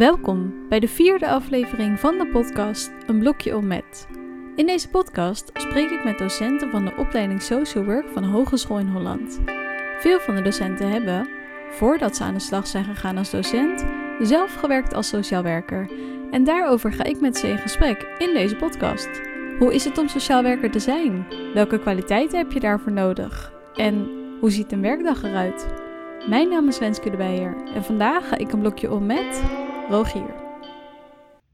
Welkom bij de vierde aflevering van de podcast Een blokje om met. In deze podcast spreek ik met docenten van de opleiding Social Work van Hogeschool in Holland. Veel van de docenten hebben, voordat ze aan de slag zijn gegaan als docent, zelf gewerkt als sociaal werker. En daarover ga ik met ze in gesprek in deze podcast. Hoe is het om sociaal werker te zijn? Welke kwaliteiten heb je daarvoor nodig? En hoe ziet een werkdag eruit? Mijn naam is Wenske de Beijer en vandaag ga ik een blokje om met Rogier.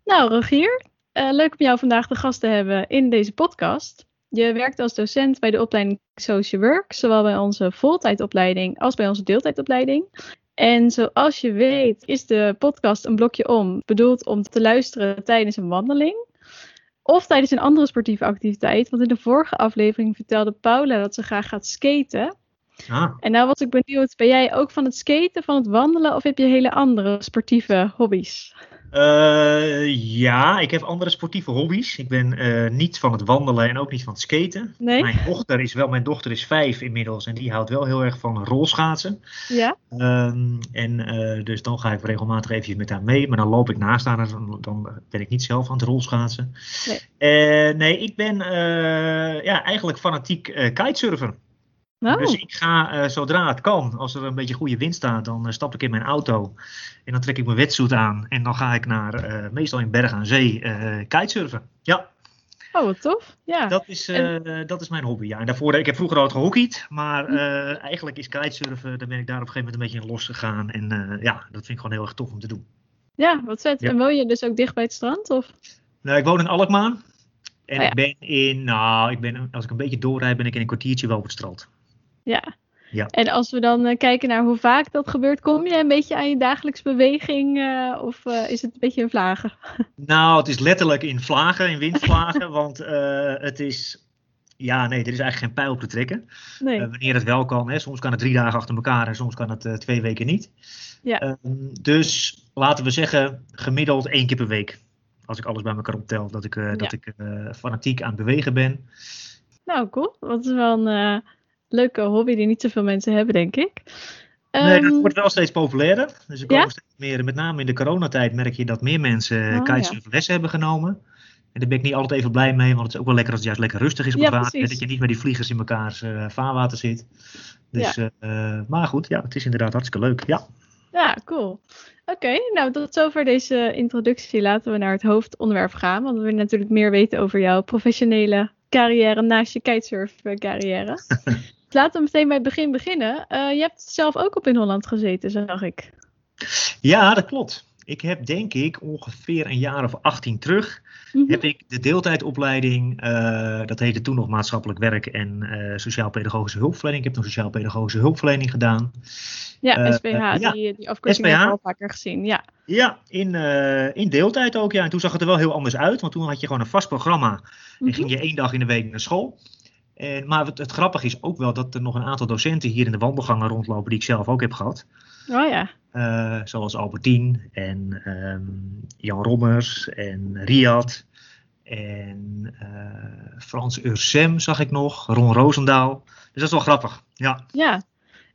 Nou, Rogier, uh, leuk om jou vandaag de gast te hebben in deze podcast. Je werkt als docent bij de opleiding Social Work, zowel bij onze voltijdopleiding als bij onze deeltijdopleiding. En zoals je weet is de podcast een blokje om, bedoeld om te luisteren tijdens een wandeling. Of tijdens een andere sportieve activiteit. Want in de vorige aflevering vertelde Paula dat ze graag gaat skaten. Ah. En nou was ik benieuwd, ben jij ook van het skaten, van het wandelen of heb je hele andere sportieve hobby's? Uh, ja, ik heb andere sportieve hobby's. Ik ben uh, niet van het wandelen en ook niet van het skaten. Nee? Mijn dochter is wel, mijn dochter is vijf inmiddels en die houdt wel heel erg van rolschaatsen. Ja. Um, en uh, dus dan ga ik regelmatig eventjes met haar mee, maar dan loop ik naast haar, dan, dan ben ik niet zelf aan het rolschaatsen. Nee, nee ik ben ja, eigenlijk fanatiek kitesurfer. Oh. Dus ik ga uh, zodra het kan, als er een beetje goede wind staat, dan uh, stap ik in mijn auto en dan trek ik mijn wetsuit aan en dan ga ik naar, uh, meestal in Berg aan Zee, kitesurfen. Ja. Oh, wat tof. Ja. Dat is, en... dat is mijn hobby. Ja. En daarvoor, ik heb vroeger al gehockeyd, maar hm. eigenlijk is kitesurfen, daar ben ik daar op een gegeven moment een beetje in losgegaan. En ja, dat vind ik gewoon heel erg tof om te doen. Ja, wat vet. En woon je dus ook dicht bij het strand? Of? Nou, ik woon in Alkmaar. En oh, ja. ik ben in, nou, ik ben, als ik een beetje doorrijd, ben ik in een kwartiertje wel op het strand. Ja. ja. En als we dan uh, kijken naar hoe vaak dat gebeurt, kom je een beetje aan je dagelijks beweging uh, of uh, is het een beetje in vlagen? Nou, het is letterlijk in vlagen, in windvlagen, want het is ja, nee, er is eigenlijk geen pijl op te trekken. Nee. Uh, wanneer het wel kan. Hè. Soms kan het drie dagen achter elkaar en soms kan het uh, twee weken niet. Ja. Uh, dus laten we zeggen, gemiddeld één keer per week. Als ik alles bij elkaar optel, dat ik, dat ik fanatiek aan het bewegen ben. Nou, cool. Dat is wel een leuke hobby die niet zoveel mensen hebben, denk ik. Nee, dat ehm, wordt wel steeds populairder. Dus er komen steeds meer, met name in de coronatijd merk je dat meer mensen oh, lessen hebben genomen. En daar ben ik niet altijd even blij mee, want het is ook wel lekker als het juist lekker rustig is op het ja, water. Dat je niet met die vliegers in mekaars uh, vaarwater zit. Dus, ja. uh, maar goed, ja, het is inderdaad hartstikke leuk. Ja, ja cool. Oké, nou tot zover deze introductie. Laten we naar het hoofdonderwerp gaan. Want we willen natuurlijk meer weten over jouw professionele carrière naast je kitesurf carrière. Laten we meteen bij het begin beginnen. Uh, je hebt zelf ook op in Holland gezeten, zag ik. Ja, dat klopt. Ik heb denk ik ongeveer een jaar of 18 terug mhm. heb ik de deeltijdopleiding, uh, dat heette toen nog maatschappelijk werk en uh, sociaal-pedagogische hulpverlening. Ik heb toen sociaal-pedagogische hulpverlening gedaan. Ja, SPH, ja, die, die afkorting heb al vaker gezien. Ja, ja in, in deeltijd ook. Ja. En toen zag het er wel heel anders uit, want toen had je gewoon een vast programma en mhm. ging je één dag in de week naar school. En, maar het, het grappige is ook wel dat er nog een aantal docenten hier in de wandelgangen rondlopen die ik zelf ook heb gehad. Oh ja. Uh, zoals Albertien en um, Jan Rommers en Riad en uh, Frans Ursem zag ik nog, Ron Roosendaal. Dus dat is wel grappig, ja. Ja,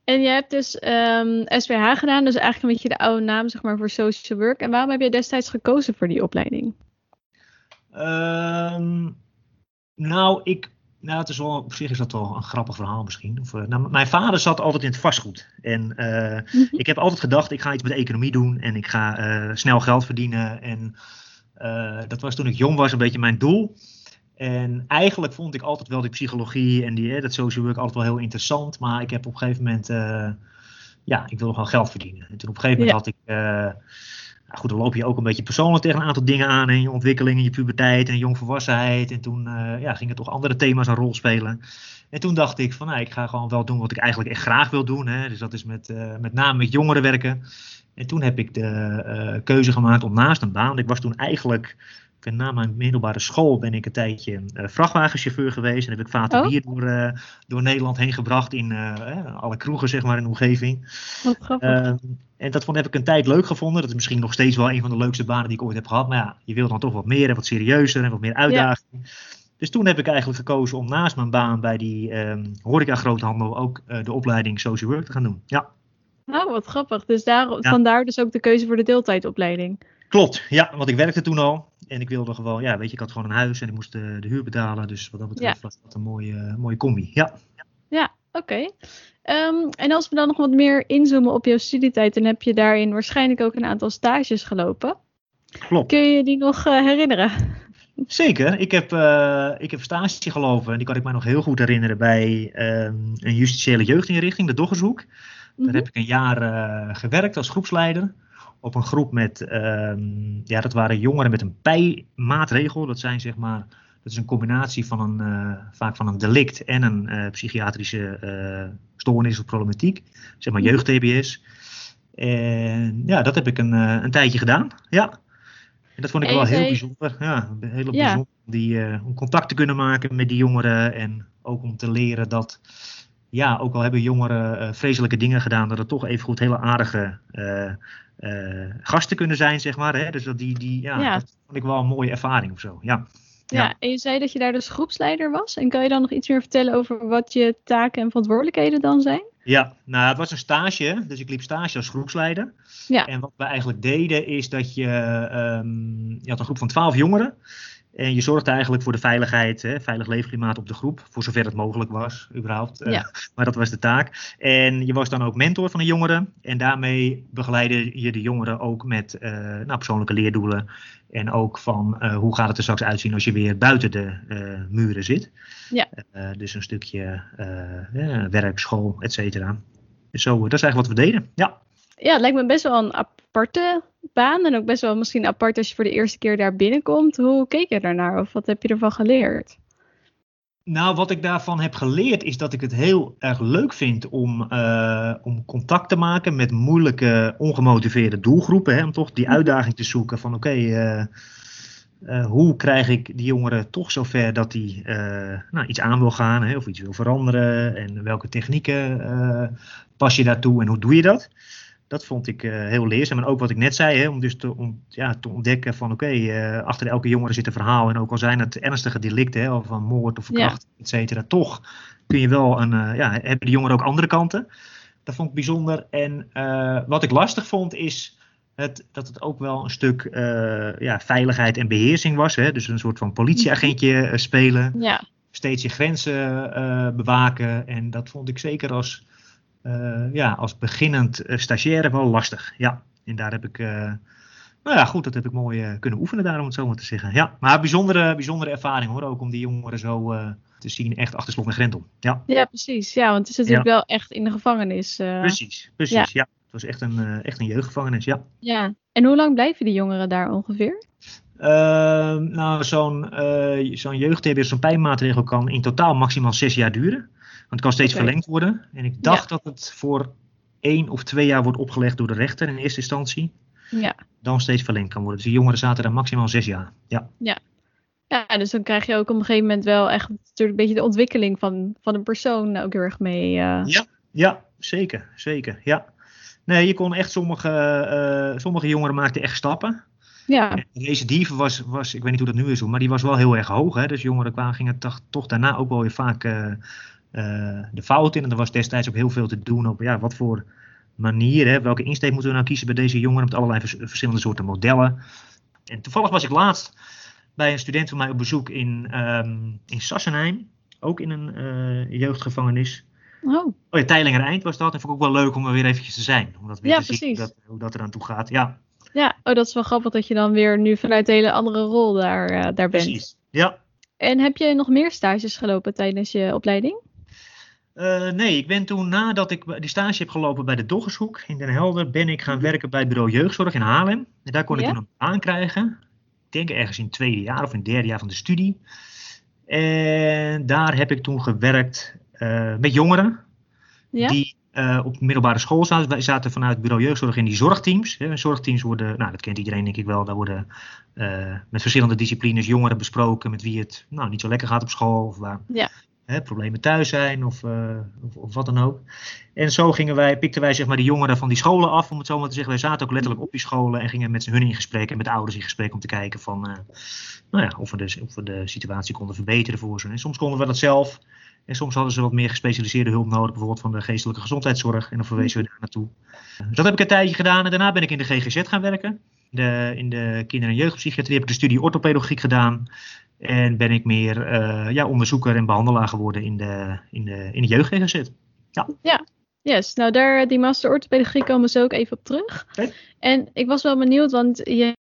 en je hebt dus um, ehm, SPH gedaan, dus eigenlijk een beetje de oude naam zeg maar, voor social work. En waarom heb je destijds gekozen voor die opleiding? Um, nou, ik nou, het is wel, op zich is dat wel een grappig verhaal misschien. Of, uh, nou, mijn vader zat altijd in het vastgoed. En uh, mm -hmm. ik heb altijd gedacht, ik ga iets met de economie doen en ik ga uh, snel geld verdienen. En dat was toen ik jong was een beetje mijn doel. En eigenlijk vond ik altijd wel die psychologie en die, dat social work altijd wel heel interessant. Maar ik heb op een gegeven moment, ja, ik wilde gewoon geld verdienen. En toen op een gegeven moment ja. had ik nou goed, dan loop je ook een beetje persoonlijk tegen een aantal dingen aan. In je ontwikkeling, in je puberteit en jongvolwassenheid. En toen uh, ja, gingen toch andere thema's een rol spelen. En toen dacht ik van, nou, ik ga gewoon wel doen wat ik eigenlijk echt graag wil doen. Hè. Dus dat is met, uh, met name met jongeren werken. En toen heb ik de uh, keuze gemaakt om naast een baan. Want ik was toen eigenlijk ben na mijn middelbare school ben ik een tijdje uh, vrachtwagenchauffeur geweest. En heb ik vater oh. bier door, uh, door Nederland heen gebracht in uh, alle kroegen zeg maar in de omgeving. En dat vond, heb ik een tijd leuk gevonden. Dat is misschien nog steeds wel een van de leukste banen die ik ooit heb gehad. Maar ja, je wilt dan toch wat meer en wat serieuzer en wat meer uitdaging. Ja. Dus toen heb ik eigenlijk gekozen om naast mijn baan bij die um, horeca groothandel ook de opleiding social work te gaan doen. Ja. Nou, wat grappig. Dus daar, ja. vandaar dus ook de keuze voor de deeltijdopleiding. Klopt, ja, want ik werkte toen al. En ik wilde gewoon, ja, weet je, ik had gewoon een huis en ik moest de, de huur betalen. Dus wat dat betreft was dat een mooie, mooie combi. Ja, ja oké. Ehm, en als we dan nog wat meer inzoomen op jouw studietijd, dan heb je daarin waarschijnlijk ook een aantal stages gelopen. Klopt. Kun je die nog uh, herinneren? Zeker. Ik heb, uh, ik heb stage gelopen en die kan ik me nog heel goed herinneren bij um, een justitiële jeugdinrichting, de Doggershoek. Mm -hmm. Daar heb ik een jaar gewerkt als groepsleider op een groep met, um, ja, dat waren jongeren met een pijmaatregel. Dat zijn zeg maar, dat is een combinatie van een, uh, vaak van een delict en een uh, psychiatrische uh, stoornis of problematiek. Zeg maar jeugd-TBS. En ja, dat heb ik een, een tijdje gedaan. Ja. En dat vond ik wel heel bijzonder. Ja, heel ja. bijzonder die, om contact te kunnen maken met die jongeren. En ook om te leren dat, ja, ook al hebben jongeren vreselijke dingen gedaan, dat het toch even goed hele aardige uh, gasten kunnen zijn, zeg maar. Hè? Dus dat, die, die, ja, ja. dat vond ik wel een mooie ervaring of zo. Ja. Ja. ja, en je zei dat je daar dus groepsleider was. En kan je dan nog iets meer vertellen over wat je taken en verantwoordelijkheden dan zijn? Ja, nou het was een stage, dus ik liep stage als groepsleider. Ja. En wat we eigenlijk deden is dat je, um, je had een groep van twaalf jongeren. En je zorgde eigenlijk voor de veiligheid, hè, veilig leefklimaat op de groep, voor zover het mogelijk was, überhaupt. Ja. Uh, maar dat was de taak. En je was dan ook mentor van de jongeren. En daarmee begeleidde je de jongeren ook met uh, nou, persoonlijke leerdoelen. En ook van uh, hoe gaat het er straks uitzien als je weer buiten de muren zit. Ja. dus een stukje werk, school, et cetera. Dus zo, dat is eigenlijk wat we deden. Ja. Ja, het lijkt me best wel een aparte baan en ook best wel misschien apart als je voor de eerste keer daar binnenkomt. Hoe keek je daarnaar of wat heb je ervan geleerd? Nou, wat ik daarvan heb geleerd is dat ik het heel erg leuk vind om, uh, om contact te maken met moeilijke, ongemotiveerde doelgroepen. Hè, om toch die uitdaging te zoeken van oké, okay, uh, uh, hoe krijg ik die jongeren toch zover dat die nou, iets aan wil gaan hè, of iets wil veranderen. En welke technieken pas je daartoe en hoe doe je dat? Dat vond ik uh, heel leerzaam. En ook wat ik net zei, hè, om dus te, om, ja, te ontdekken van oké, okay, uh, achter elke jongere zit een verhaal. En ook al zijn het ernstige delicten, hè, van moord of verkrachting, ja. et cetera, toch kun je wel een, uh, ja, hebben de jongeren ook andere kanten. Dat vond ik bijzonder. En wat ik lastig vond is het, dat het ook wel een stuk ja, veiligheid en beheersing was. Hè? Dus een soort van politieagentje spelen. Ja. Steeds je grenzen bewaken. En dat vond ik zeker als ja, als beginnend uh, stagiaire wel lastig. Ja, en daar heb ik, uh, nou ja, goed, dat heb ik mooi kunnen oefenen daar, om het zo maar te zeggen. Ja, maar bijzondere, bijzondere ervaring hoor, ook om die jongeren zo te zien, echt achter slot en grendel. Ja. ja, precies. Ja, want het is natuurlijk ja. wel echt in de gevangenis. Precies, precies, ja. ja. Het was echt een, echt een jeugdgevangenis, ja. Ja, en hoe lang blijven die jongeren daar ongeveer? nou, zo'n zo'n jeugd zo'n pijnmaatregel kan in totaal maximaal zes jaar duren. Want het kan steeds okay. verlengd worden. En ik dacht ja. dat het voor één of twee jaar wordt opgelegd door de rechter in eerste instantie. Ja. Dan steeds verlengd kan worden. Dus de jongeren zaten daar maximaal zes jaar. Ja. ja. Ja, dus dan krijg je ook op een gegeven moment wel echt natuurlijk een beetje de ontwikkeling van, van een persoon ook heel erg mee. Uh... Ja, ja, zeker, zeker. Ja. Nee, je kon echt sommige, uh, sommige jongeren maakten echt stappen. Ja. En de recidive was, was, ik weet niet hoe dat nu is, maar die was wel heel erg hoog. Hè? Dus jongeren kwamen, gingen toch, toch daarna ook wel weer vaak uh, de fout in. En er was destijds ook heel veel te doen op ja, wat voor manier, hè, welke insteek moeten we nou kiezen bij deze jongeren met allerlei vers verschillende soorten modellen. En toevallig was ik laatst bij een student van mij op bezoek in, um, in Sassenheim, ook in een uh, jeugdgevangenis. Oh. oh ja, Teilinger Eind was dat. En vond ik ook wel leuk om er weer eventjes te zijn. Om dat weer ja, te precies. zien hoe dat, hoe dat eraan toe gaat. Ja. Ja, oh, dat is wel grappig dat je dan weer nu vanuit een hele andere rol daar, uh, daar bent. Precies, ja. En heb je nog meer stages gelopen tijdens je opleiding? Uh, nee, ik ben toen nadat ik die stage heb gelopen bij de Doggershoek in Den Helder, ben ik gaan werken bij het bureau jeugdzorg in Haarlem. En daar kon ik ja? toen een baan krijgen. Ik denk ergens in het tweede jaar of in het derde jaar van de studie. En daar heb ik toen gewerkt uh, met jongeren ja? die uh, op middelbare school zaten. Wij zaten vanuit bureau jeugdzorg in die zorgteams. Hè. Zorgteams worden, nou dat kent iedereen denk ik wel, daar worden met verschillende disciplines jongeren besproken met wie het nou, niet zo lekker gaat op school. Of waar ja problemen thuis zijn of, uh, of, of, wat dan ook. En zo gingen wij, pikten wij zeg maar die jongeren van die scholen af, om het zo maar te zeggen. Wij zaten ook letterlijk op die scholen en gingen met hun in gesprek en met de ouders in gesprek om te kijken van, uh, nou ja, of we, de, of we de situatie konden verbeteren voor ze. En soms konden we dat zelf. En soms hadden ze wat meer gespecialiseerde hulp nodig, bijvoorbeeld van de geestelijke gezondheidszorg. En dan verwezen we daar naartoe. Dus dat heb ik een tijdje gedaan en daarna ben ik in de GGZ gaan werken. de, in de kinder- en jeugdpsychiatrie heb ik de studie orthopedagogiek gedaan. En ben ik meer eh, ja, onderzoeker en behandelaar geworden in de, in de, in de jeugd Ja. ja, yes. Nou, daar, die master orthopedagogie komen we zo ook even op terug. Okay. En ik was wel benieuwd, want je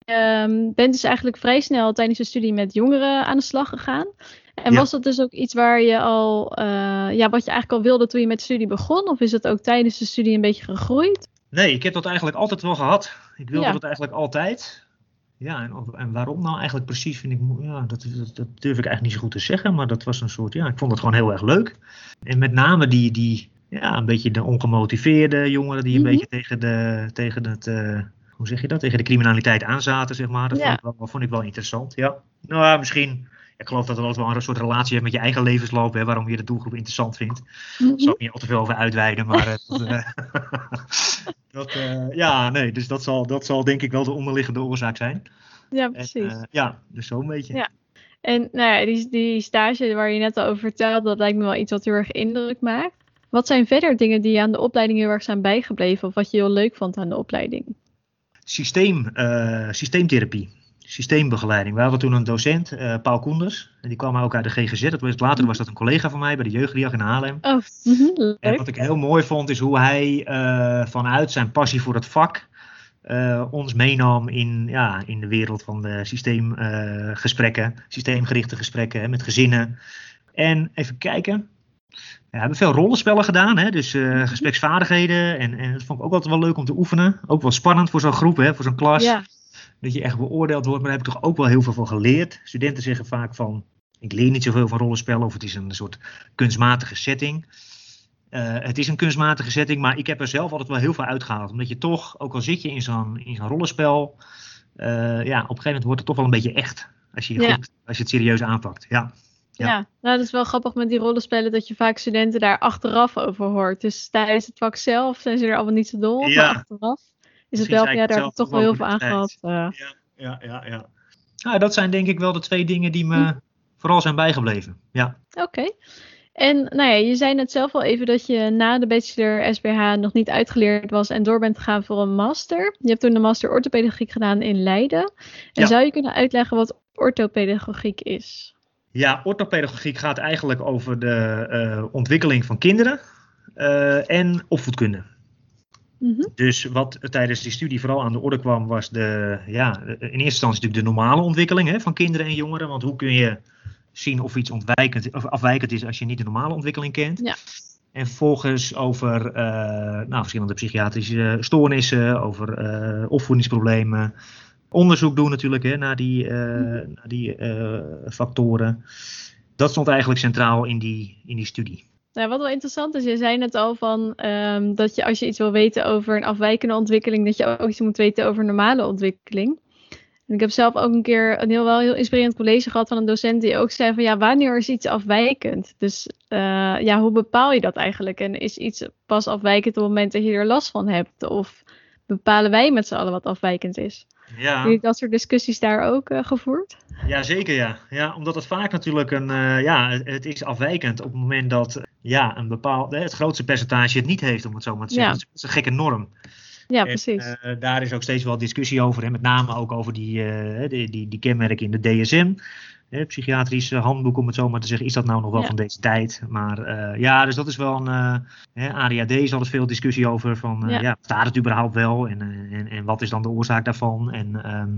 um, bent dus eigenlijk vrij snel tijdens de studie met jongeren aan de slag gegaan. En ja. was dat dus ook iets waar je al, uh, ja, wat je eigenlijk al wilde toen je met de studie begon? Of is dat ook tijdens de studie een beetje gegroeid? Nee, ik heb dat eigenlijk altijd wel gehad. Ik wilde ja. dat eigenlijk altijd. Ja, en, en, waarom nou eigenlijk precies vind ik, ja, dat, dat, dat, durf ik eigenlijk niet zo goed te zeggen, maar dat was een soort, ja, ik vond het gewoon heel erg leuk. En met name die, die ja, een beetje de ongemotiveerde jongeren die een mm-hmm. beetje tegen, de, tegen het, uh, hoe zeg je dat, tegen de criminaliteit aanzaten, zeg maar. Dat ja. vond, ik wel, vond ik wel interessant, ja. Nou ja, misschien, ik geloof dat er altijd wel een soort relatie heeft met je eigen levensloop, hè, waarom je de doelgroep interessant vindt. Daar zal ik niet al te veel over uitweiden, maar uh, dat, uh, dat uh, ja, nee, dus dat zal, dat zal denk ik wel de onderliggende oorzaak zijn. Ja, precies. En, ja, dus zo'n beetje. Ja. En nou ja, die, die stage waar je net al over vertelde, dat lijkt me wel iets wat heel erg indruk maakt. Wat zijn verder dingen die je aan de opleiding heel erg zijn bijgebleven of wat je heel leuk vond aan de opleiding? Systeem, systeemtherapie, systeembegeleiding. We hadden toen een docent, uh, Paul Koenders, en die kwam ook uit de GGZ. Dat was, later was dat een collega van mij bij de jeugdriag in Haarlem. Oh, leuk. En wat ik heel mooi vond is hoe hij uh, vanuit zijn passie voor het vak ons meenam in, ja, in de wereld van de systeemgesprekken, systeemgerichte gesprekken hè, met gezinnen. En even kijken, we hebben veel rollenspellen gedaan, hè? dus uh, gespreksvaardigheden. En, en dat vond ik ook altijd wel leuk om te oefenen. Ook wel spannend voor zo'n groep, hè? voor zo'n klas. Ja. Dat je echt beoordeeld wordt. Maar daar heb ik toch ook wel heel veel van geleerd. Studenten zeggen vaak van, ik leer niet zoveel van rollenspellen. Of het is een soort kunstmatige setting. Uh, het is een kunstmatige setting, maar ik heb er zelf altijd wel heel veel uitgehaald. Omdat je toch, ook al zit je in zo'n, in zo'n rollenspel. Uh, ja, op een gegeven moment wordt het toch wel een beetje echt. Als je, Ja. goed, als je het serieus aanpakt. Ja. Ja. Ja. nou dat is wel grappig met die rollenspellen dat je vaak studenten daar achteraf over hoort. Dus tijdens het vak zelf zijn ze er allemaal niet zo dol op, Ja. maar achteraf is het Misschien wel, zei ja, ik daar het heb ik toch wel heel veel aan gehad. eh. Ja, ja, ja. Nou, dat zijn denk ik wel de twee dingen die me Hm. vooral zijn bijgebleven. Ja. Oké. En nou ja, je zei net zelf al even dat je na de bachelor SBH nog niet uitgeleerd was en door bent gegaan voor een master. Je hebt toen de master orthopedagogiek gedaan in Leiden. En Ja. zou je kunnen uitleggen wat orthopedagogiek is? Ja, orthopedagogiek gaat eigenlijk over de eh, ontwikkeling van kinderen eh, en opvoedkunde. Mhm. Dus wat tijdens die studie vooral aan de orde kwam, was de, ja, in eerste instantie natuurlijk de normale ontwikkeling hè, van kinderen en jongeren. Want hoe kun je zien of iets ontwijkend of afwijkend is als je niet de normale ontwikkeling kent? Ja. En vervolgens over eh, nou, verschillende psychiatrische stoornissen, over eh, opvoedingsproblemen. Onderzoek doen natuurlijk hè, naar die, eh, naar die factoren. Dat stond eigenlijk centraal in die, in die studie. Nou, wat wel interessant is, je zei net al van ehm, dat je als je iets wil weten over een afwijkende ontwikkeling, dat je ook iets moet weten over normale ontwikkeling. En ik heb zelf ook een keer een heel, wel heel inspirerend college gehad van een docent die ook zei van ja, wanneer is iets afwijkend? Dus eh, ja, hoe bepaal je dat eigenlijk? En is iets pas afwijkend op het moment dat je er last van hebt? Of bepalen wij met z'n allen wat afwijkend is? Ja. Hebben jullie dat soort discussies daar ook eh, gevoerd? Ja, zeker ja. ja. Omdat het vaak natuurlijk een, eh, ja, het, het is afwijkend op het moment dat ja, een bepaald, het grootste percentage het niet heeft, om het zo maar te zeggen. Ja. Dat is een gekke norm. Ja, En, precies. eh, daar is ook steeds wel discussie over, en met name ook over die, die, die, die kenmerken in de DSM. Hè, psychiatrisch eh, handboek, om het zo maar te zeggen. Is dat nou nog wel Ja. van deze tijd? Maar eh, ja, dus dat is wel een. eh, hè, ADHD is altijd veel discussie over. Van, eh, Ja. ja. bestaat het überhaupt wel? En, eh, en, en wat is dan de oorzaak daarvan? En, ehm,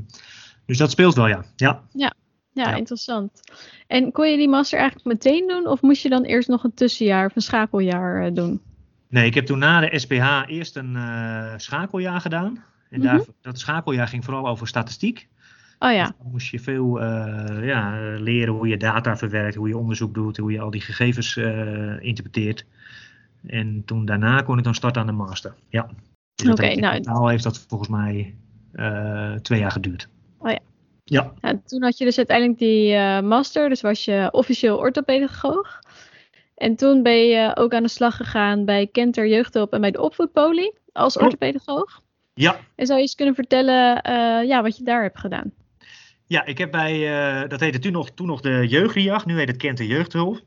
dus dat speelt wel, ja. ja. Ja, Ja. interessant. En kon je die master eigenlijk meteen doen? Of moest je dan eerst nog een tussenjaar of een schakeljaar eh, doen? Nee, ik heb toen na de SPH eerst een eh, schakeljaar gedaan. En Mhm. daar, dat schakeljaar ging vooral over statistiek. Oh ja, Dus dan moest je veel eh, ja, leren hoe je data verwerkt, hoe je onderzoek doet, hoe je al die gegevens eh, interpreteert. En toen daarna kon ik dan starten aan de master. Ja. Dus Oké, in nou- totaal heeft dat volgens mij eh, twee jaar geduurd. Oh ja. Ja, Nou, toen had je dus uiteindelijk die master, dus was je officieel orthopedagoog. En toen ben je ook aan de slag gegaan bij Kenter Jeugdhulp en bij de opvoedpolie als Klopt. orthopedagoog. ja. En zou je eens kunnen vertellen ja, wat je daar hebt gedaan? Ja, ik heb bij, eh, dat heette toen nog, toen nog de jeugdriag, nu heet het Kent de Jeugdhulp.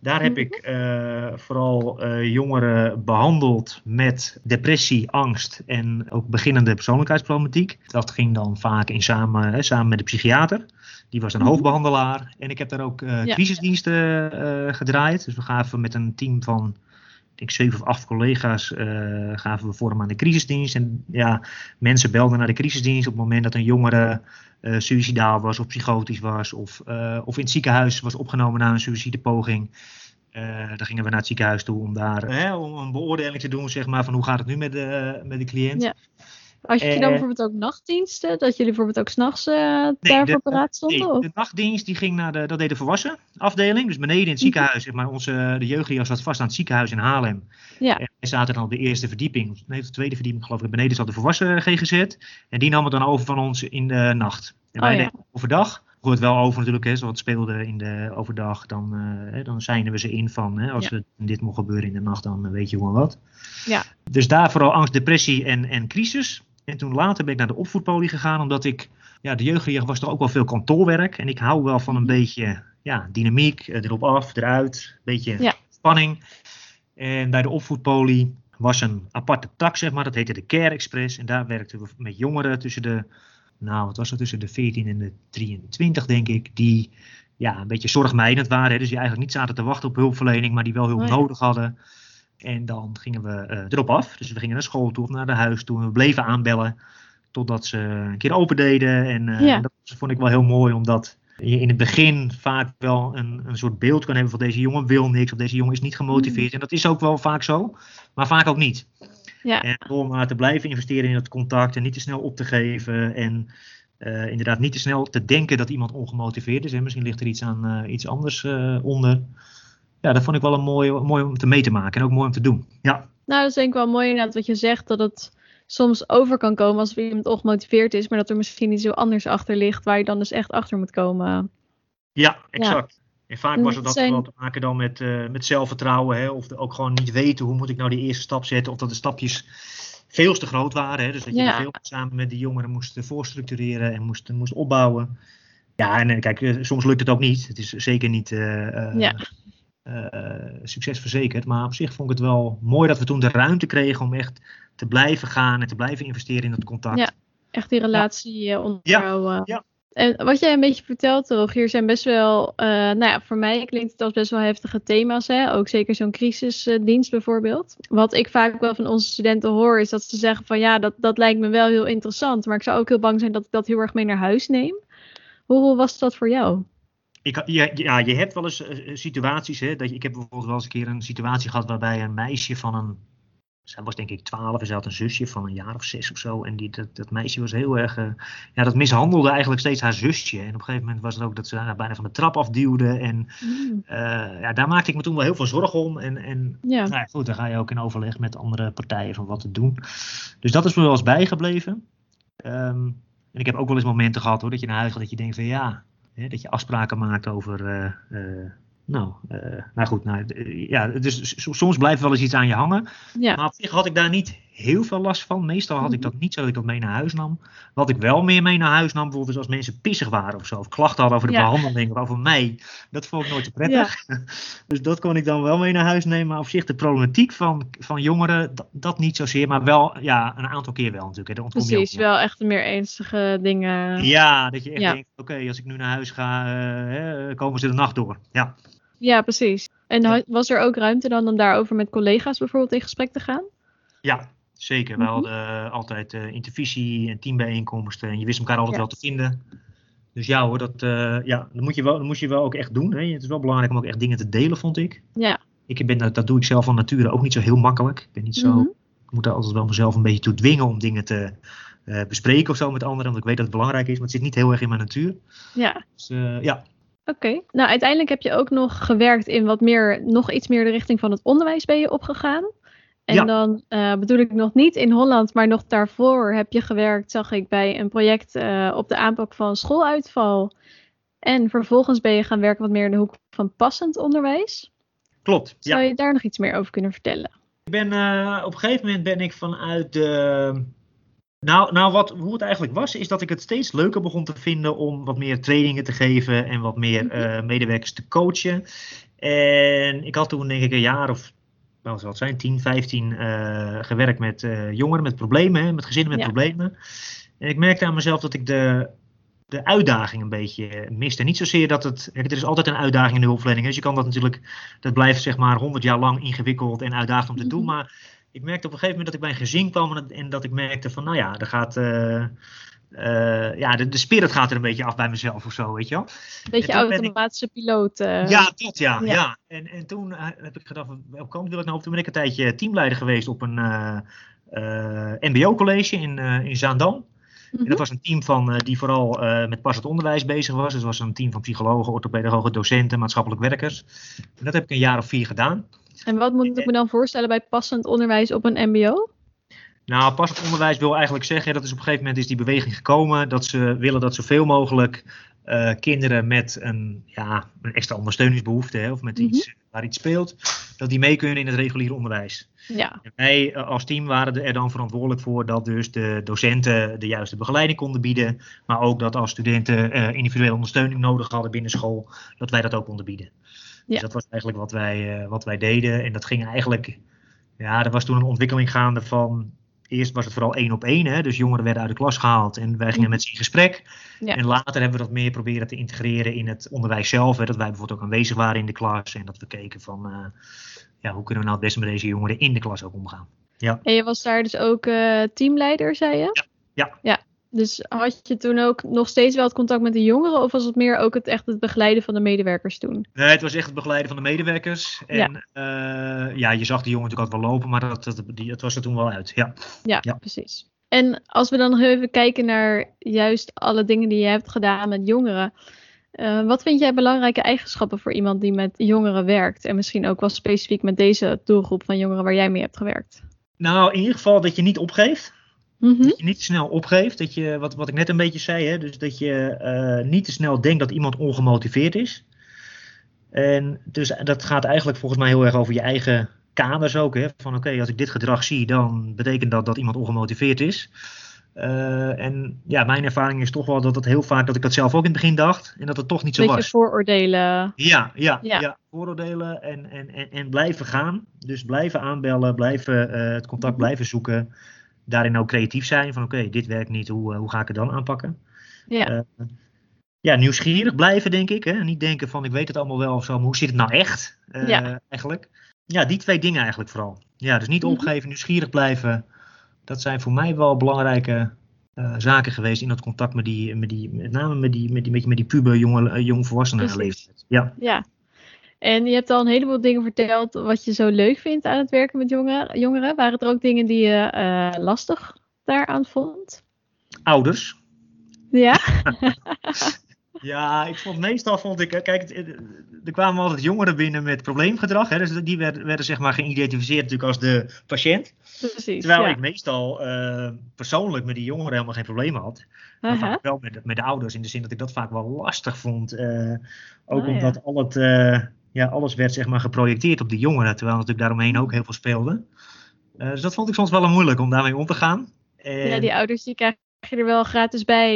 Daar heb ik uh, vooral uh, jongeren behandeld met depressie, angst en ook beginnende persoonlijkheidsproblematiek. Dat ging dan vaak in samen, hè, samen met de psychiater. Die was een mm -hmm. hoofdbehandelaar. En ik heb daar ook uh, ja. crisisdiensten gedraaid. Dus we gaven met een team van ik denk zeven of acht collega's uh, gaven we vorm aan de crisisdienst. En ja, mensen belden naar de crisisdienst op het moment dat een jongere uh, suicidaal was of psychotisch was. Of, uh, of in het ziekenhuis was opgenomen na een suïcidepoging. dan gingen we naar het ziekenhuis toe om daar hè, om een beoordeling te doen, zeg maar, van hoe gaat het nu met de, met de cliënt. Ja. Had je dan bijvoorbeeld ook nachtdiensten? Dat jullie bijvoorbeeld ook s'nachts uh, nee, daarvoor paraat stonden? Nee, de nachtdienst die ging naar de, dat deed de volwassen afdeling. Dus beneden in het ziekenhuis, zeg maar, onze, de jeugdliga zat vast aan het ziekenhuis in Haarlem. Ja. En wij zaten dan op de eerste verdieping, nee, de tweede verdieping geloof ik. Beneden zat de volwassen GGZ. En die nam het dan over van ons in de nacht. En wij oh, ja. deden overdag. het wel over natuurlijk, hè, zoals het speelde in de overdag. Dan, uh, dan zijnen we ze in van, hè, als ja. dit mocht gebeuren in de nacht, dan weet je gewoon wat. Ja. Dus daar vooral angst, depressie en, en crisis. En toen later ben ik naar de opvoedpolie gegaan, omdat ik, ja, de jeugdleer was toch ook wel veel kantoorwerk. En ik hou wel van een beetje, ja, dynamiek, erop af, eruit, een beetje ja. spanning. En bij de opvoedpolie was een aparte tak, zeg maar, dat heette de Care Express. En daar werkten we met jongeren tussen de, nou, wat was dat, tussen de 14 en de 23, denk ik, die ja, een beetje zorgmijdend waren. Hè, dus die eigenlijk niet zaten te wachten op hulpverlening, maar die wel hulp oh, ja. nodig hadden. En dan gingen we uh, erop af. Dus we gingen naar school toe of naar de huis toe. En we bleven aanbellen totdat ze een keer open deden. En uh, ja. dat vond ik wel heel mooi, omdat je in het begin vaak wel een, een soort beeld kan hebben van deze jongen wil niks of deze jongen is niet gemotiveerd. Mm. En dat is ook wel vaak zo, maar vaak ook niet. Ja. En door maar te blijven investeren in het contact en niet te snel op te geven en uh, inderdaad niet te snel te denken dat iemand ongemotiveerd is. Hè. Misschien ligt er iets, aan, uh, iets anders uh, onder ja, dat vond ik wel een mooi, mooi om te mee te maken en ook mooi om te doen. Ja. Nou, dat is denk ik wel mooi inderdaad wat je zegt, dat het soms over kan komen als iemand ongemotiveerd is, maar dat er misschien iets heel anders achter ligt waar je dan dus echt achter moet komen. Ja, exact. Ja. En vaak was het dat zijn... wel te maken dan met, uh, met zelfvertrouwen, hè, of de, ook gewoon niet weten hoe moet ik nou die eerste stap zetten, of dat de stapjes veel te groot waren. Hè, dus dat je ja. veel samen met die jongeren moest voorstructureren en moest, moest opbouwen. Ja, en kijk, soms lukt het ook niet. Het is zeker niet uh, ja succes verzekerd. Maar op zich vond ik het wel mooi dat we toen de ruimte kregen om echt te blijven gaan en te blijven investeren in dat contact. Ja, echt die relatie ja. onderhouden. Ja. En wat jij een beetje vertelt, Rogier, zijn best wel, uh, nou ja, voor mij klinkt het als best wel heftige thema's. Hè? Ook zeker zo'n crisisdienst bijvoorbeeld. Wat ik vaak wel van onze studenten hoor, is dat ze zeggen van ja, dat, dat lijkt me wel heel interessant. Maar ik zou ook heel bang zijn dat ik dat heel erg mee naar huis neem. Hoe was dat voor jou? Ik, ja, ja, je hebt wel eens uh, situaties. Hè, dat je, ik heb bijvoorbeeld wel eens een keer een situatie gehad waarbij een meisje van een. Zij was denk ik twaalf en ze had een zusje van een jaar of zes of zo. En die, dat, dat meisje was heel erg. Uh, ja, dat mishandelde eigenlijk steeds haar zusje. En op een gegeven moment was het ook dat ze haar bijna van de trap afduwde. En mm. uh, ja, daar maakte ik me toen wel heel veel zorgen om. En, en ja. Nou, goed, dan ga je ook in overleg met andere partijen van wat te doen. Dus dat is me wel eens bijgebleven. Um, en ik heb ook wel eens momenten gehad hoor, dat je naar huis gaat dat je denkt van ja, Hè, dat je afspraken maakt over. Uh, uh, nou, uh, nou goed, nou, ja, dus soms blijft wel eens iets aan je hangen. Ja. Maar op zich had ik daar niet heel veel last van. Meestal had ik mhm. dat niet zo dat ik dat mee naar huis nam. Wat ik wel meer mee naar huis nam, bijvoorbeeld als mensen pissig waren of zo. Of klachten hadden over de ja. behandeling of over mij. Dat vond ik nooit te prettig. Ja. dus dat kon ik dan wel mee naar huis nemen. Maar op zich de problematiek van, van jongeren, dat, dat niet zozeer. Maar wel, ja, een aantal keer wel natuurlijk. Hè. Precies, wel echt de meer ernstige dingen. Ja, dat je echt denkt, oké, als ik nu naar huis ga, uh, komen ze de nacht door. Ja. Ja, precies. En was er ook ruimte dan om daarover met collega's bijvoorbeeld in gesprek te gaan? Ja, Zeker, we mhm. hadden uh, altijd uh, intervisie en teambijeenkomsten en je wist elkaar altijd ja. wel te vinden. Dus ja hoor, dat, uh, ja, dat, moet je wel, dat moet je wel ook echt doen. Hè. Het is wel belangrijk om ook echt dingen te delen, vond ik. Ja. Ik ben, dat doe ik zelf van nature ook niet zo heel makkelijk. Ik ben niet zo, mm-hmm. ik moet daar altijd wel mezelf een beetje toe dwingen om dingen te bespreken of zo met anderen. Want ik weet dat het belangrijk is, maar het zit niet heel erg in mijn natuur. Ja. Dus ja, Oké, okay. nou uiteindelijk heb je ook nog gewerkt in wat meer, nog iets meer de richting van het onderwijs ben je opgegaan. En dan uh, bedoel ik nog niet in Holland, maar nog daarvoor heb je gewerkt, zag ik, bij een project uh, op de aanpak van schooluitval. En vervolgens ben je gaan werken wat meer in de hoek van passend onderwijs. Klopt. Zou ja. je daar nog iets meer over kunnen vertellen? Ik ben, uh, op een gegeven moment ben ik vanuit de. Nou, nou wat, hoe het eigenlijk was, is dat ik het steeds leuker begon te vinden om wat meer trainingen te geven en wat meer medewerkers te coachen. En ik had toen denk ik een jaar of, nou zal het zijn, 10, 15 uh, gewerkt met uh, jongeren met problemen, hè, met gezinnen met Ja. problemen. En ik merkte aan mezelf dat ik de, de uitdaging een beetje miste. Niet zozeer dat het, er is altijd een uitdaging in de hulpverlening. Dus je kan dat natuurlijk, dat blijft zeg maar 100 jaar lang ingewikkeld en uitdagend om te doen. Mhm. Maar ik merkte op een gegeven moment dat ik bij een gezin kwam en, dat ik merkte van, nou ja, er gaat... eh, eh, ja, de, de spirit gaat er een beetje af bij mezelf of zo, weet je wel. Beetje En toen ben ik- automatische piloot. eh, Ja, dat ja. ja. ja. En, en toen eh, heb ik gedacht, welke kant wil ik nou op? Toen ben ik een tijdje teamleider geweest op een MBO-college in, in Zaandam. mhm. En dat was een team van, die vooral met passend onderwijs bezig was. Dus het was een team van psychologen, orthopedagogen, docenten, maatschappelijk werkers. En dat heb ik een jaar of vier gedaan. En wat moet ik me dan voorstellen bij passend onderwijs op een MBO? Nou, passend onderwijs wil eigenlijk zeggen, dat is op een gegeven moment is die beweging gekomen, dat ze willen dat zoveel mogelijk eh, kinderen met een, ja, een extra ondersteuningsbehoefte, hè, of met Mhm. iets waar iets speelt, dat die mee kunnen in het reguliere onderwijs. Ja, En wij eh, als team waren er dan verantwoordelijk voor dat dus de docenten de juiste begeleiding konden bieden, maar ook dat als studenten eh, individuele ondersteuning nodig hadden binnen school, dat wij dat ook konden bieden. Ja. Dus dat was eigenlijk wat wij, wat wij deden. En dat ging eigenlijk, ja, er was toen een ontwikkeling gaande van, eerst was het vooral één op één, hè, dus jongeren werden uit de klas gehaald en wij gingen Mhm. met ze in gesprek. Ja. En later hebben we dat meer proberen te integreren in het onderwijs zelf, hè, dat wij bijvoorbeeld ook aanwezig waren in de klas en dat we keken van, eh, ja, hoe kunnen we nou het beste met deze jongeren in de klas ook omgaan. en je was daar dus ook eh, teamleider, zei je? Ja. Ja, dus had je toen ook nog steeds wel het contact met de jongeren? Of was het meer ook het, echt het begeleiden van de medewerkers toen? Nee, het was echt het begeleiden van de medewerkers. En ja, ja je zag die jongen natuurlijk altijd wel lopen, maar dat, dat, die, dat was er toen wel uit. Ja. Ja, Ja. precies. En als we dan nog even kijken naar juist alle dingen die je hebt gedaan met jongeren. eh, wat vind jij belangrijke eigenschappen voor iemand die met jongeren werkt? En misschien ook wel specifiek met deze doelgroep van jongeren waar jij mee hebt gewerkt. Nou, in ieder geval dat je niet opgeeft. Mhm. Dat je niet te snel opgeeft. Dat je, wat, wat ik net een beetje zei, hè, dus dat je eh, niet te snel denkt dat iemand ongemotiveerd is. En dus dat gaat eigenlijk volgens mij heel erg over je eigen kaders ook. Hè? Van oké, als ik dit gedrag zie, dan betekent dat dat iemand ongemotiveerd is. Eh, en ja, mijn ervaring is toch wel dat het heel vaak dat ik dat zelf ook in het begin dacht. En dat het toch niet zo Beetje was. vooroordelen. Ja, ja, Ja. ja. vooroordelen en, en, en, en blijven gaan. Dus blijven aanbellen, blijven eh, het contact Mhm. blijven zoeken. Daarin ook creatief zijn van oké, dit werkt niet, hoe, eh, hoe ga ik het dan aanpakken? Ja, Eh, ja, nieuwsgierig blijven denk ik. Hè? Niet denken van ik weet het allemaal wel of zo, maar hoe zit het nou echt eh, Ja. eigenlijk? Ja, die twee dingen eigenlijk vooral. Ja, dus niet Mhm. opgeven, nieuwsgierig blijven. Dat zijn voor mij wel belangrijke zaken geweest in dat contact met die, met die met name met die, met die, met die, met die puber, jonge, jongvolwassenen leeftijd. Ja. ja. En je hebt al een heleboel dingen verteld wat je zo leuk vindt aan het werken met jongeren. jongeren. Waren er ook dingen die je eh, lastig daaraan vond? Ouders. Ja? Ja, ik vond meestal vond ik, eh, kijk, eh, er kwamen altijd jongeren binnen met probleemgedrag. Hè, dus die werden, werden zeg maar geïdentificeerd natuurlijk als de patiënt. Precies. Terwijl ja. ik meestal persoonlijk met die jongeren helemaal geen problemen had. Maar Aha. vaak wel met, met de ouders, in de zin dat ik dat vaak wel lastig vond. ook Ah, ja. omdat al het, ja, alles werd zeg maar geprojecteerd op die jongeren, terwijl natuurlijk daaromheen ook heel veel speelde. Eh, dus dat vond ik soms wel moeilijk om daarmee om te gaan. En, Ja, die ouders die krijg je er wel gratis bij.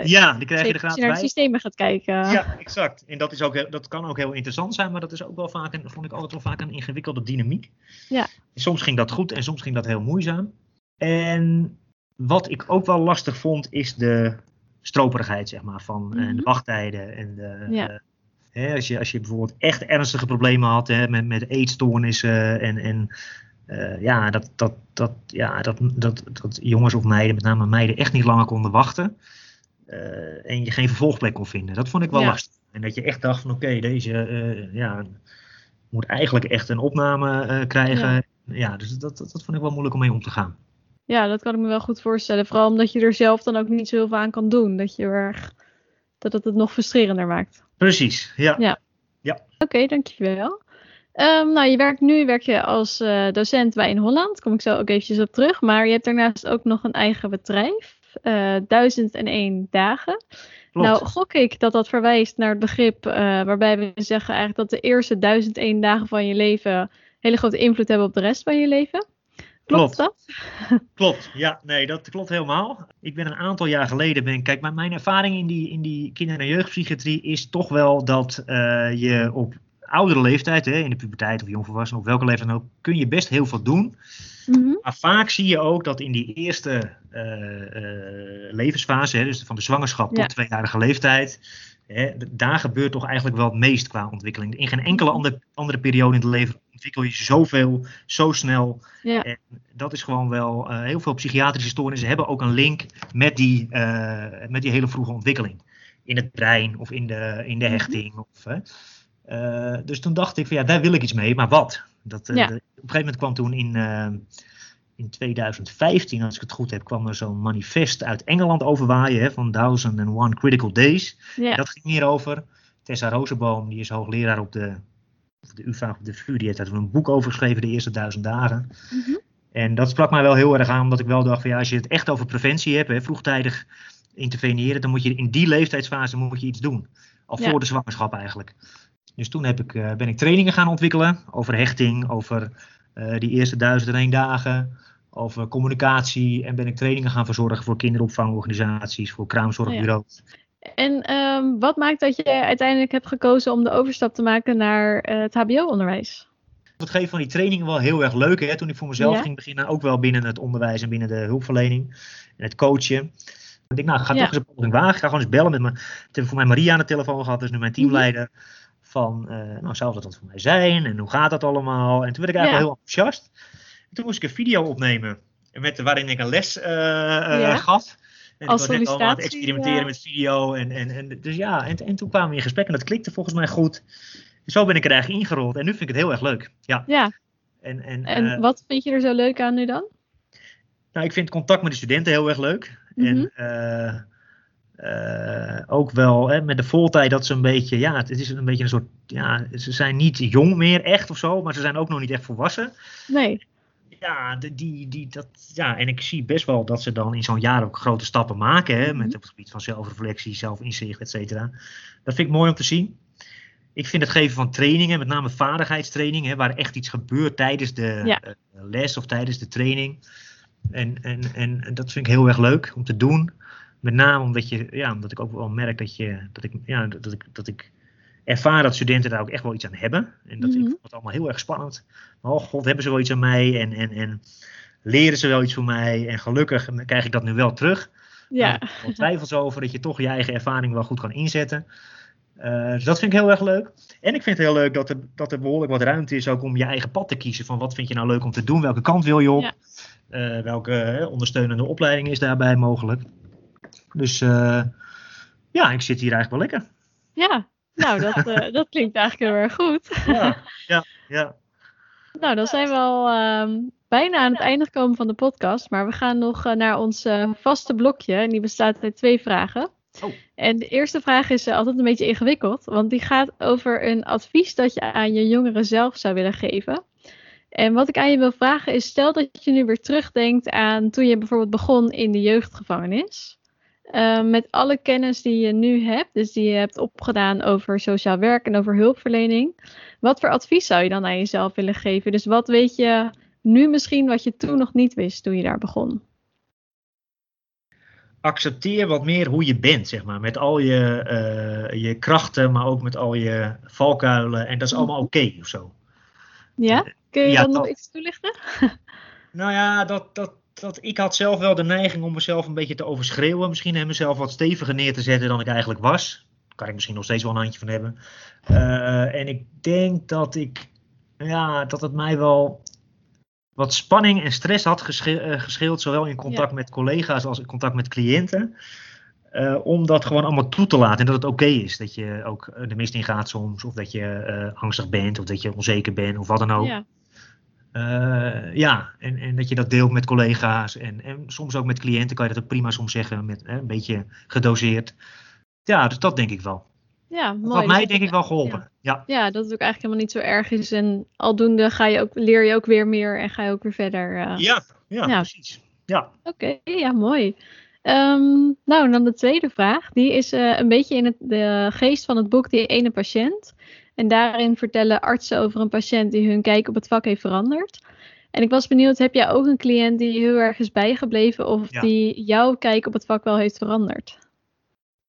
eh ja, die krijg je er als gratis je naar bij. de systemen gaat kijken. Ja, exact. En dat, is ook, dat kan ook heel interessant zijn, maar dat is ook wel vaak, een, vond ik altijd wel vaak een ingewikkelde dynamiek. Ja. Soms ging dat goed en soms ging dat heel moeizaam. En wat ik ook wel lastig vond, is de stroperigheid, zeg maar, van Mhm. de wachttijden. En de, Ja. Hè, als, je, als je bijvoorbeeld echt ernstige problemen had hè, met, met eetstoornissen en, en eh, ja, dat, dat, dat, ja dat, dat, dat jongens of meiden, met name meiden, echt niet langer konden wachten. eh, en je geen vervolgplek kon vinden. Dat vond ik wel Ja. lastig. En dat je echt dacht van oké, deze eh, ja, moet eigenlijk echt een opname krijgen. Ja, dus dat, dat, dat vond ik wel moeilijk om mee om te gaan. Ja, dat kan ik me wel goed voorstellen. Vooral omdat je er zelf dan ook niet zo heel veel aan kan doen. Dat je er dat het het nog frustrerender maakt. Precies, ja. Ja. Oké, dankjewel. Ehm nou, je werkt nu werk je als eh, docent bij In Holland. Kom ik zo ook eventjes op terug. Maar je hebt daarnaast ook nog een eigen bedrijf. eh 1001 dagen. Klopt. Nou, gok ik dat dat verwijst naar het begrip eh, waarbij we zeggen eigenlijk dat de eerste 1001 dagen van je leven hele grote invloed hebben op de rest van je leven. Klopt, Klopt. dat? Klopt, ja, nee, dat klopt helemaal. Ik ben een aantal jaar geleden, ben, kijk, mijn, mijn ervaring in die, in die kinder- en jeugdpsychiatrie is toch wel dat eh, je op oudere leeftijd, hè, in de puberteit of jongvolwassenen, of welke leeftijd dan ook, kun je best heel veel doen. Mhm. Maar vaak zie je ook dat in die eerste eh, eh, levensfase, hè, dus van de zwangerschap Ja. tot tweejarige leeftijd, hè, daar gebeurt toch eigenlijk wel het meest qua ontwikkeling. In geen enkele andere, andere periode in het leven ontwikkel je zoveel, zo snel. Ja. En dat is gewoon wel, eh, heel veel psychiatrische stoornissen hebben ook een link met die, eh, met die hele vroege ontwikkeling. In het brein of in de, in de Mhm. hechting. Of. Eh, dus toen dacht ik van ja, daar wil ik iets mee, maar wat? Dat, Ja. de- op een gegeven moment kwam toen in, in 2015, als ik het goed heb, kwam er zo'n manifest uit Engeland overwaaien hè, van 1001 Critical Days. Ja. Dat ging hierover. Tessa Rozenboom, die is hoogleraar op de, de UvA, op de VU, die heeft daar toen een boek over geschreven, de eerste duizend dagen. Mhm. En dat sprak mij wel heel erg aan, omdat ik wel dacht van ja, als je het echt over preventie hebt, hè, vroegtijdig interveneren, dan moet je in die leeftijdsfase moet je iets doen. Al Ja. voor de zwangerschap eigenlijk. Dus toen heb ik, eh, ben ik trainingen gaan ontwikkelen over hechting, over eh, die eerste duizend en één dagen, over communicatie. En ben ik trainingen gaan verzorgen voor kinderopvangorganisaties, voor kraamzorgbureaus. En ehm, wat maakt dat je uiteindelijk hebt gekozen om de overstap te maken naar eh, het HBO-onderwijs? Het geven van die trainingen wel heel erg leuk. Hè? Toen ik voor mezelf Ja. ging beginnen, ook wel binnen het onderwijs en binnen de hulpverlening en het coachen. Ik nou, ik ga Ja. toch eens een poging wagen. Ik ga gewoon eens bellen met mijn, ik heb voor mij Maria aan de telefoon gehad, dus nu mijn teamleider. Mhm. Van, eh, nou, zou dat dan voor mij zijn? En hoe gaat dat allemaal? En toen werd ik eigenlijk Ja. heel enthousiast. En toen moest ik een video opnemen, met, waarin ik een les Ja. gaf. En Als ik was net allemaal aan het sollicitatie, experimenteren ja. met video. En, en, en, dus ja, en, en toen kwamen we in gesprek en dat klikte volgens mij goed. Zo ben ik er eigenlijk ingerold. En nu vind ik het heel erg leuk. Ja. Ja, En, en, en eh, wat vind je er zo leuk aan nu dan? nou, ik vind contact met de studenten heel erg leuk. Mhm. En eh, eh, ook wel hè, met de voltijd dat ze een beetje, ja, het is een beetje een soort, ja, ze zijn niet jong meer echt of zo, maar ze zijn ook nog niet echt volwassen. Nee. Ja, de- die, die, dat, ja, en ik zie best wel dat ze dan in zo'n jaar ook grote stappen maken, hè, met Mhm. op het gebied van zelfreflectie, zelfinzicht, et cetera. Dat vind ik mooi om te zien. Ik vind het geven van trainingen, met name vaardigheidstraining, hè, waar echt iets gebeurt tijdens de Ja. eh, les of tijdens de training. En, en, en dat vind ik heel erg leuk om te doen. Met name omdat, je, ja, omdat ik ook wel merk dat, je, dat, ik, ja, dat ik, dat ik ervaar dat studenten daar ook echt wel iets aan hebben. En dat ik Mhm. vond het allemaal heel erg spannend. Oh god, hebben ze wel iets aan mij? En, en, en leren ze wel iets van mij? En gelukkig krijg ik dat nu wel terug. Ja. Ik heb wel twijfels over dat je toch je eigen ervaring wel goed kan inzetten. Eh, dus dat vind ik heel erg leuk. En ik vind het heel leuk dat er, dat er behoorlijk wat ruimte is ook om je eigen pad te kiezen. Van wat vind je nou leuk om te doen? Welke kant wil je op? Ja. Eh, welke ondersteunende opleiding is daarbij mogelijk? Dus eh, ja, ik zit hier eigenlijk wel lekker. Ja, nou, dat, eh, dat klinkt eigenlijk heel erg goed. Ja, ja, ja. Nou, dan zijn we al ehm, bijna aan het einde gekomen van de podcast. Maar we gaan nog eh, naar ons eh, vaste blokje. En die bestaat uit twee vragen. Oh. En de eerste vraag is altijd een beetje ingewikkeld. Want die gaat over een advies dat je aan je jongere zelf zou willen geven. En wat ik aan je wil vragen is: stel dat je nu weer terugdenkt aan toen je bijvoorbeeld begon in de jeugdgevangenis. Eh, met alle kennis die je nu hebt, dus die je hebt opgedaan over sociaal werk en over hulpverlening. Wat voor advies zou je dan aan jezelf willen geven? Dus wat weet je nu misschien wat je toen nog niet wist toen je daar begon? Accepteer wat meer hoe je bent, zeg maar. Met al je, eh, je krachten, maar ook met al je valkuilen. En dat is allemaal oké of zo. Ja? Kun je Ja, dat nog iets toelichten? Nou ja, dat, dat, dat, ik had zelf wel de neiging om mezelf een beetje te overschreeuwen. Misschien en mezelf wat steviger neer te zetten dan ik eigenlijk was. Daar kan ik misschien nog steeds wel een handje van hebben. Eh, en ik denk dat ik, ja, dat het mij wel wat spanning en stress had gesche- eh, gescheeld. Zowel in contact met collega's als in contact met cliënten. Eh, om dat gewoon allemaal toe te laten. En dat het oké is. Dat je ook de mist ingaat soms. Of dat je angstig bent. Of dat je onzeker bent. Of wat dan ook. Ja. Eh, ja, en, en dat je dat deelt met collega's en, en soms ook met cliënten kan je dat ook prima soms zeggen, met, hè, een beetje gedoseerd. Ja, dus dat denk ik wel. ja, Dat mooi. had Dus mij dat- denk ik wel geholpen. Ja, Ja, dat het ook eigenlijk helemaal niet zo erg is. En aldoende ga je ook, leer je ook weer meer en ga je ook weer verder. eh. ja, ja, Ja. precies. Ja. Oké, ja, mooi. Ehm, nou, en dan de tweede vraag. Die is eh, een beetje in het, de geest van het boek Die Ene Patiënt. En daarin vertellen artsen over een patiënt die hun kijk op het vak heeft veranderd. En ik was benieuwd, heb jij ook een cliënt die heel erg is bijgebleven of Ja. die jouw kijk op het vak wel heeft veranderd?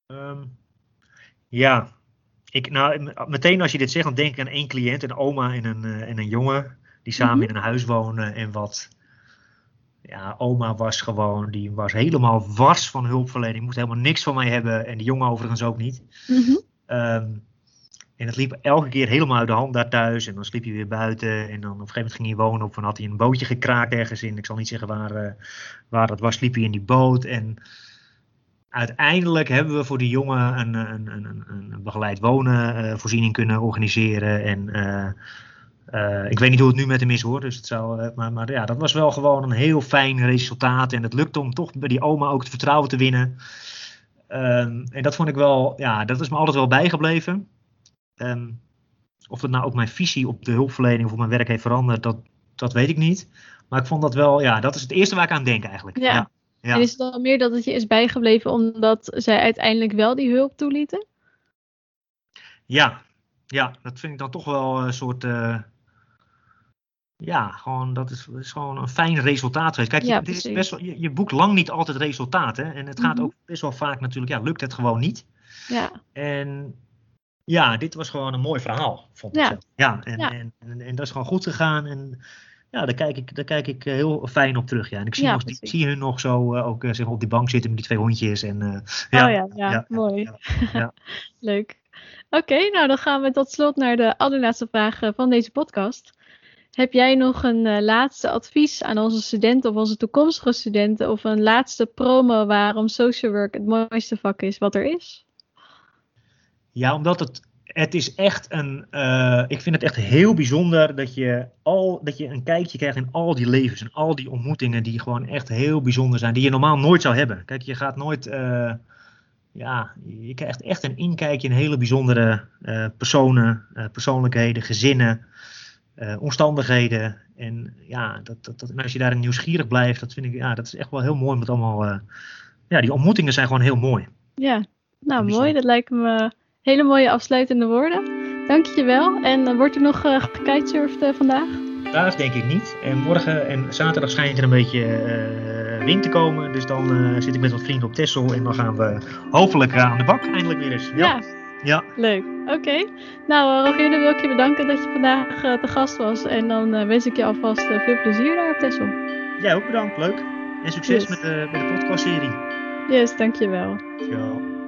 Ehm, ja. ik, nou, meteen als je dit zegt, dan denk ik aan één cliënt, een oma en een, en een jongen, die samen mhm. in een huis wonen en wat ja, oma was gewoon, die was helemaal wars van hulpverlening, moest helemaal niks van mij hebben en die jongen overigens ook niet. Ehm, en het liep elke keer helemaal uit de hand daar thuis. En dan sliep hij weer buiten. En dan op een gegeven moment ging hij wonen op. En had hij een bootje gekraakt ergens in. Ik zal niet zeggen waar, uh, waar dat was. Sliep hij in die boot. En uiteindelijk hebben we voor die jongen een, een, een, een begeleid wonen uh, voorziening kunnen organiseren. En ik weet niet hoe het nu met hem is hoor. Dus het zou, maar, maar ja, dat was wel gewoon een heel fijn resultaat. En het lukte om toch bij die oma ook het vertrouwen te winnen. Um, en dat vond ik wel, ja, dat is me altijd wel bijgebleven. Um, of het nou ook mijn visie op de hulpverlening of op mijn werk heeft veranderd, dat, dat weet ik niet. Maar ik vond dat wel, ja, dat is het eerste waar ik aan denk eigenlijk. Ja. ja. En is het dan meer dat het je is bijgebleven omdat zij uiteindelijk wel die hulp toelieten? Ja, ja dat vind ik dan toch wel een soort. Uh, ja, gewoon, dat is, is, gewoon een fijn resultaat geweest. Kijk, je, is best wel, je, je boekt lang niet altijd resultaten. En het gaat mhm. ook best wel vaak natuurlijk, ja, lukt het gewoon niet. Ja. En ja, dit was gewoon een mooi verhaal, vond ik. Ja, ja, en, En, en, en, dat is gewoon goed gegaan. En ja, daar kijk ik, daar kijk ik eh, heel fijn op terug. Ja. En ik zie, nog, ik zie hun nog zo uh, ook uh, zeg, op die bank zitten met die twee hondjes. En, uh, ja, oh ja, ja, mooi. Leuk. Oké, nou dan gaan we tot slot naar de allerlaatste vraag van deze podcast. Heb jij nog een laatste advies aan onze studenten of onze toekomstige studenten? Of een laatste promo waarom social work het mooiste vak is wat er is? Ja, omdat het, het is echt een. Uh, ik vind het echt heel bijzonder dat je, al, dat je een kijkje krijgt in al die levens en al die ontmoetingen die gewoon echt heel bijzonder zijn, die je normaal nooit zou hebben. Kijk, je gaat nooit. Uh, ja, je krijgt echt een inkijkje in hele bijzondere uh, personen, persoonlijkheden, gezinnen, omstandigheden. En ja, dat, dat, dat, en als je daarin nieuwsgierig blijft, dat vind ik, ja, dat is echt wel heel mooi. Met allemaal, ja, die ontmoetingen zijn gewoon heel mooi. Ja, nou mooi. Dat lijkt me Hele mooie afsluitende woorden. Dank je wel. En uh, wordt er nog uh, gekitesurfd uh, vandaag? Vandaag denk ik niet. En morgen en zaterdag schijnt er een beetje wind te komen. Dus dan zit ik met wat vrienden op Texel. En dan gaan we hopelijk aan de bak eindelijk weer eens. Ja. ja. Leuk. Oké. Nou, Rogier, dan wil ik je bedanken dat je vandaag te gast was. En dan wens ik je alvast veel plezier daar op Texel. Jij ook bedankt. Leuk. En succes met, met de podcastserie. Yes, dankjewel. Ja.